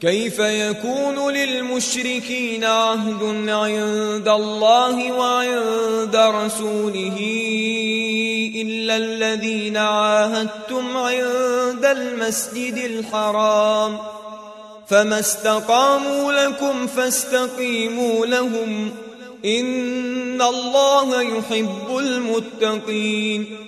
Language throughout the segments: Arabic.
كيف يكون للمشركين عهد عند الله وعند رسوله إلا الذين عاهدتم عند المسجد الحرام؟ فما استقاموا لكم فاستقيموا لهم. إن الله يحب المتقين.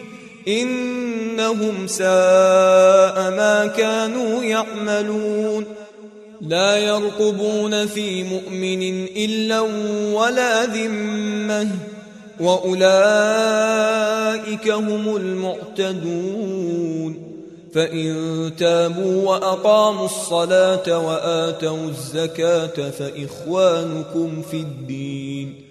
إنهم ساء ما كانوا يعملون. لا يرقبون في مؤمن إلا ولا ذمة. وأولئك هم المعتدون. فإن تابوا وأقاموا الصلاة وآتوا الزكاة فإخوانكم في الدين.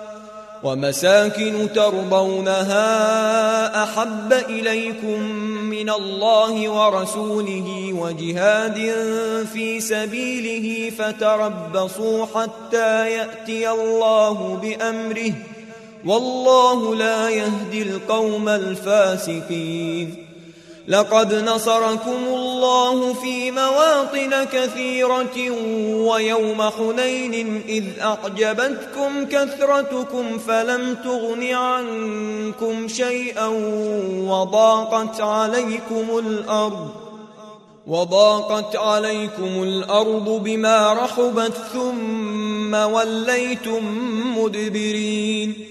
ومساكن ترضونها أحب إليكم من الله ورسوله وجهاد في سبيله فتربصوا حتى يأتي الله بأمره. والله لا يهدي القوم الفاسقين. لقد نصركم الله في مواطن كثيرة ويوم حنين إذ أعجبتكم كثرتكم فلم تغن عنكم شيئا وضاقت عليكم الأرض وضاقت عليكم الأرض بما رحبت ثم وليتم مدبرين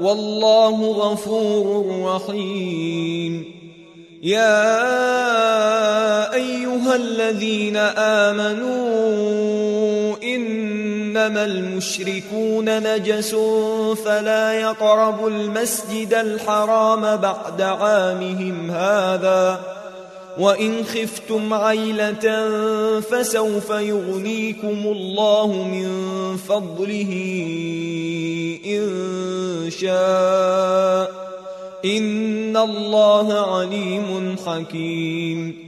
والله غفور رحيم. يا أيها الذين آمنوا إنما المشركون نجس فلا يقربوا المسجد الحرام بعد عامهم هذا. وإن خفتم عيلة فسوف يغنيكم الله من فضله إن شاء إن الله عليم حكيم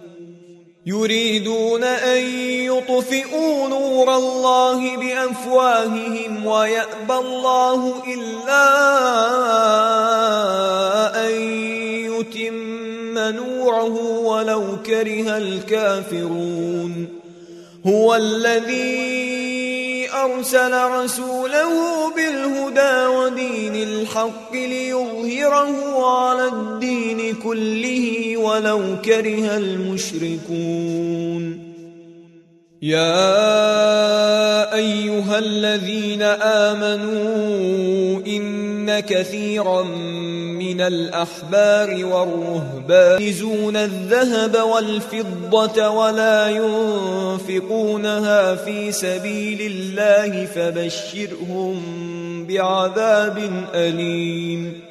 يريدون أن يطفئوا نور الله بأفواههم ويأبى الله إلا أن يتم نوره ولو كره الكافرون. هو الذي أرسل رسوله بالهدى ودين الحق ليظهره على الدين كله ولو كره المشركون. يا أيها الذين آمنوا إن كثيرا من الأحبار والرهبان يزون الذهب والفضة ولا ينفقونها في سبيل الله فبشرهم بعذاب أليم.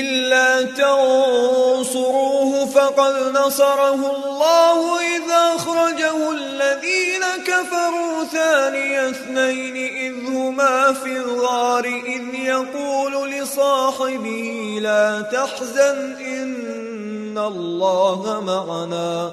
إلا تنصروه فقد نصره الله إذا أخرجه الذين كفروا ثاني اثنين إذ هما في الغار إذ يقول لصاحبه لا تحزن إن الله معنا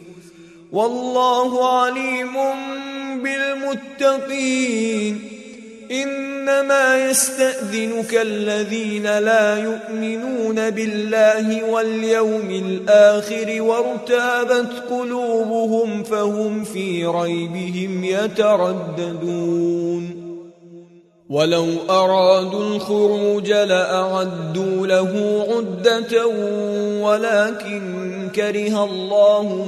والله عليم بالمتقين. إنما يستأذنك الذين لا يؤمنون بالله واليوم الآخر وارتابت قلوبهم فهم في ريبهم يترددون. ولو أرادوا الخروج لأعدوا له عدة ولكن كره الله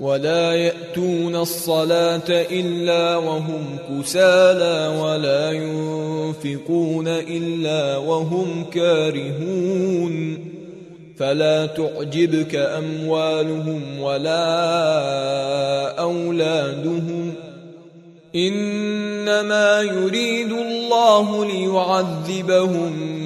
ولا يأتون الصلاة إلا وهم كسالى ولا ينفقون إلا وهم كارهون فلا تعجبك أموالهم ولا أولادهم إنما يريد الله ليعذبهم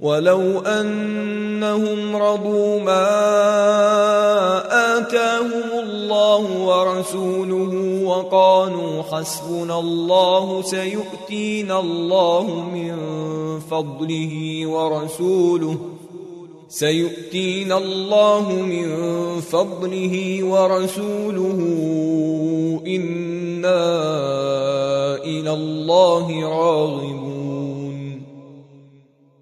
ولو أنهم رضوا ما آتاهم الله ورسوله وقالوا حسبنا الله سيؤتينا الله من فضله ورسوله سيؤتينا الله من فضله ورسوله إنا إلى الله راغبون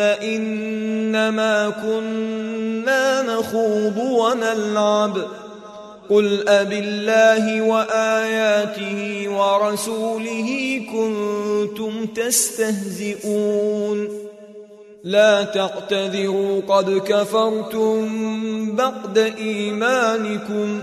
إنما كنا نخوض ونلعب. قل أب الله وآياته ورسوله كنتم تستهزئون. لا تعتذروا قد كفرتم بعد إيمانكم.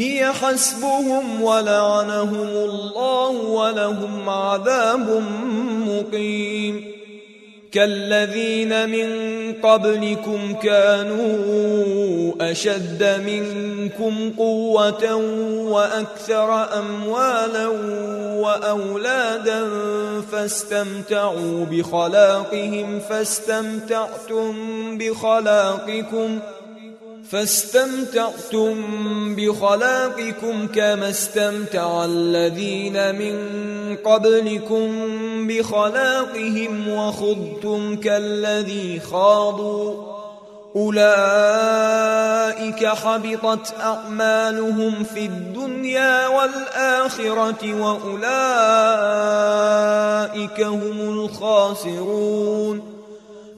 هي حسبهم ولعنهم الله ولهم عذاب مقيم. كالذين من قبلكم كانوا أشد منكم قوة وأكثر أموالا وأولادا فاستمتعوا بخلاقهم فاستمتعتم بخلاقكم فاستمتعتم بخلاقكم كما استمتع الذين من قبلكم بخلاقهم وخضتم كالذي خاضوا. أولئك حبطت أعمالهم في الدنيا والآخرة وأولئك هم الخاسرون.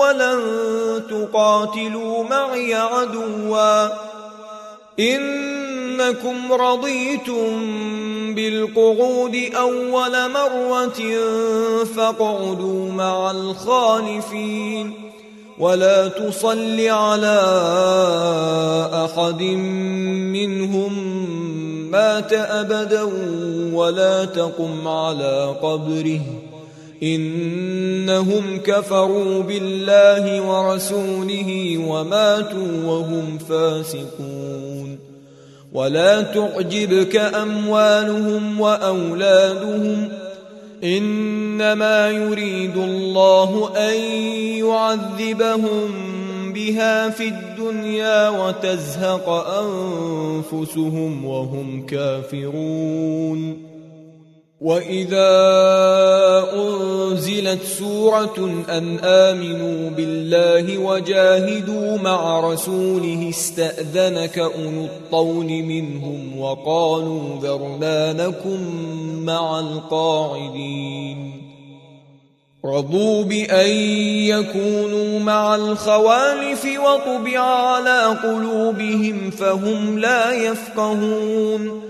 ولن تقاتلوا معي عدوا. إنكم رضيتم بالقعود أول مرة فاقعدوا مع الخالفين. ولا تصل على أحد منهم مات أبدا ولا تقم على قبره. إنهم كفروا بالله ورسوله وماتوا وهم فاسقون. ولا تعجبك أموالهم وأولادهم. إنما يريد الله أن يعذبهم بها في الدنيا وتزهق أنفسهم وهم كافرون. واذا انزلت سوره ان امنوا بالله وجاهدوا مع رسوله استاذنك اولو الطول منهم وقالوا ذرنا نكن مع القاعدين رضوا بان يكونوا مع الخوالف وطبع على قلوبهم فهم لا يفقهون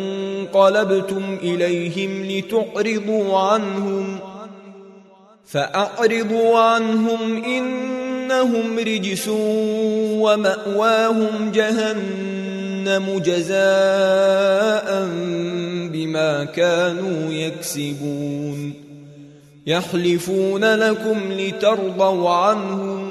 انقلبتم إليهم لتعرضوا عنهم فأعرضوا عنهم إنهم رجس ومأواهم جهنم جزاء بما كانوا يكسبون يحلفون لكم لترضوا عنهم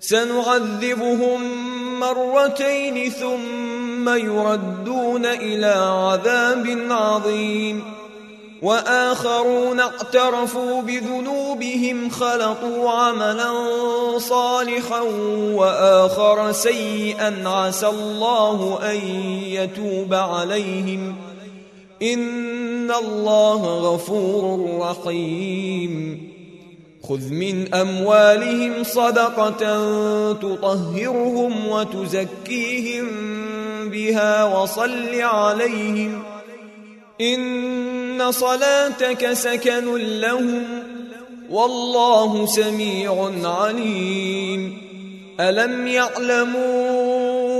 سنعذبهم مرتين ثم يردون إلى عذاب عظيم. وآخرون اعترفوا بذنوبهم خلطوا عملا صالحا وآخر سيئا عسى الله أن يتوب عليهم. إن الله غفور رحيم. خذ من أموالهم صدقة تطهرهم وتزكيهم بها وصل عليهم إن صلاتك سكن لهم والله سميع عليم ألم يعلموا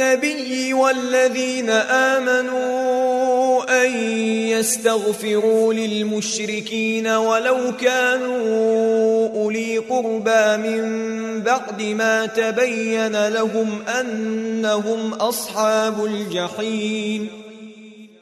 النبي والذين آمنوا أن يستغفروا للمشركين ولو كانوا أولي قربى من بعد ما تبين لهم أنهم أصحاب الجحيم.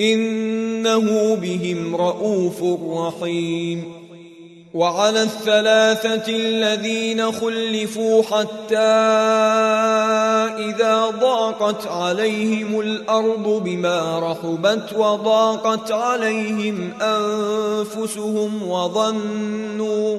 إنه بهم رؤوف رحيم. وعلى الثلاثة الذين خلفوا حتى إذا ضاقت عليهم الأرض بما رحبت وضاقت عليهم أنفسهم وظنوا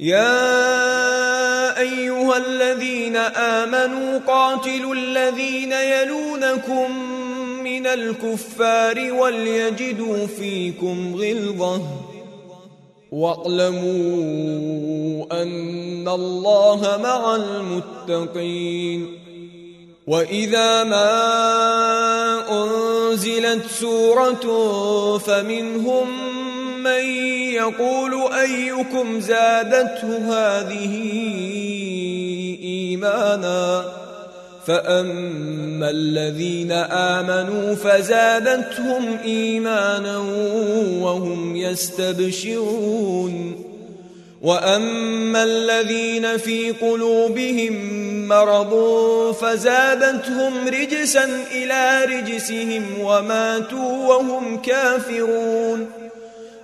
يا أيها الذين آمنوا قاتلوا الذين يلونكم من الكفار وليجدوا فيكم غلظة. واعلموا أن الله مع المتقين. وإذا ما أنزلت سورة فمنهم من يقول أيكم زادته هذه إيمانا فأما الذين آمنوا فزادتهم إيمانا وهم يستبشرون وأما الذين في قلوبهم مرض فزادتهم رجسا إلى رجسهم وماتوا وهم كافرون